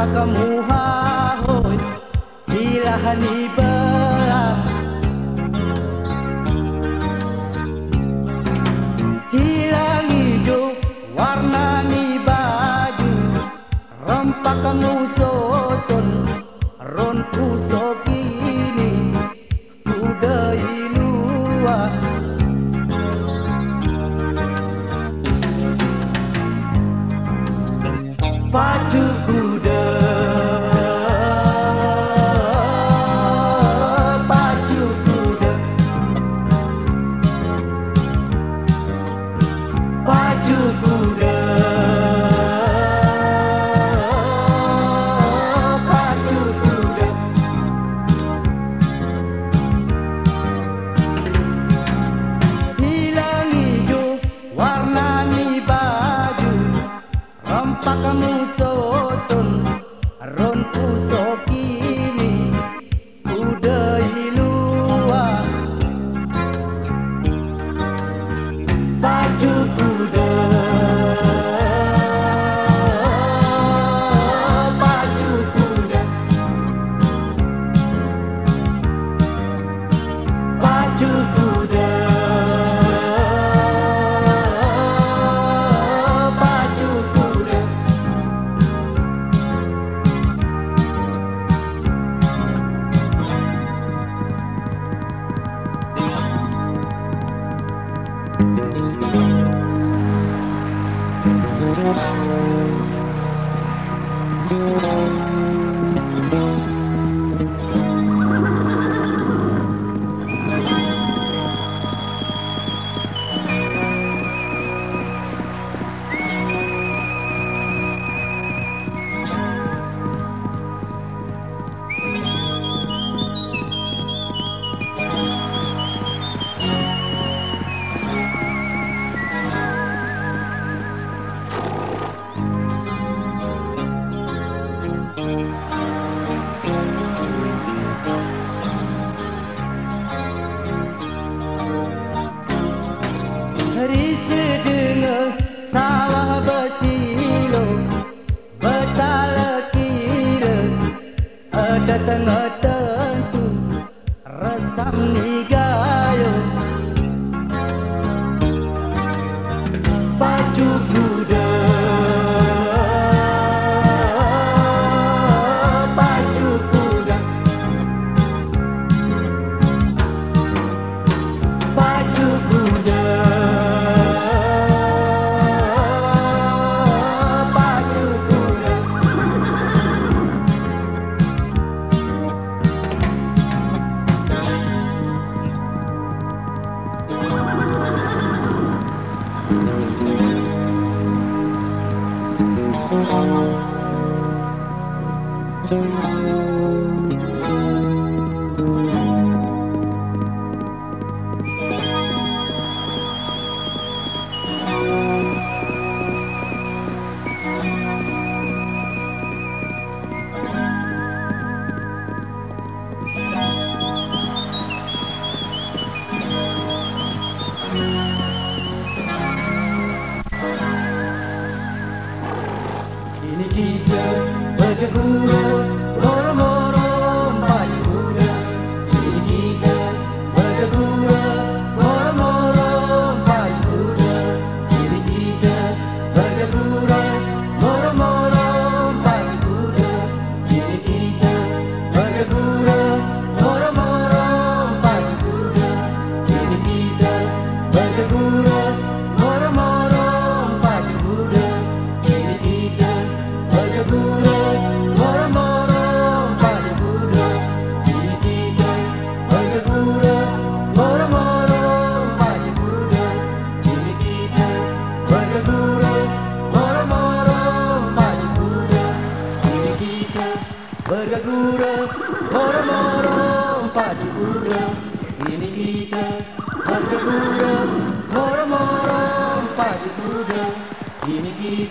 rakamuhahon hilahan ibelang hilang hijau warna ni baju rempah kamu soson ron kusok ini kuda iluah Baju marrón. Thank you.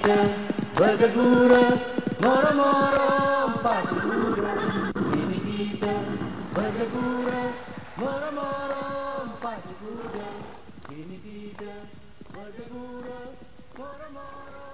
Vita, gura Moro Moro, Patura, Dimitita, Vergadura, Moro Moro, Patura, Dimitita, gură, Moro Moro.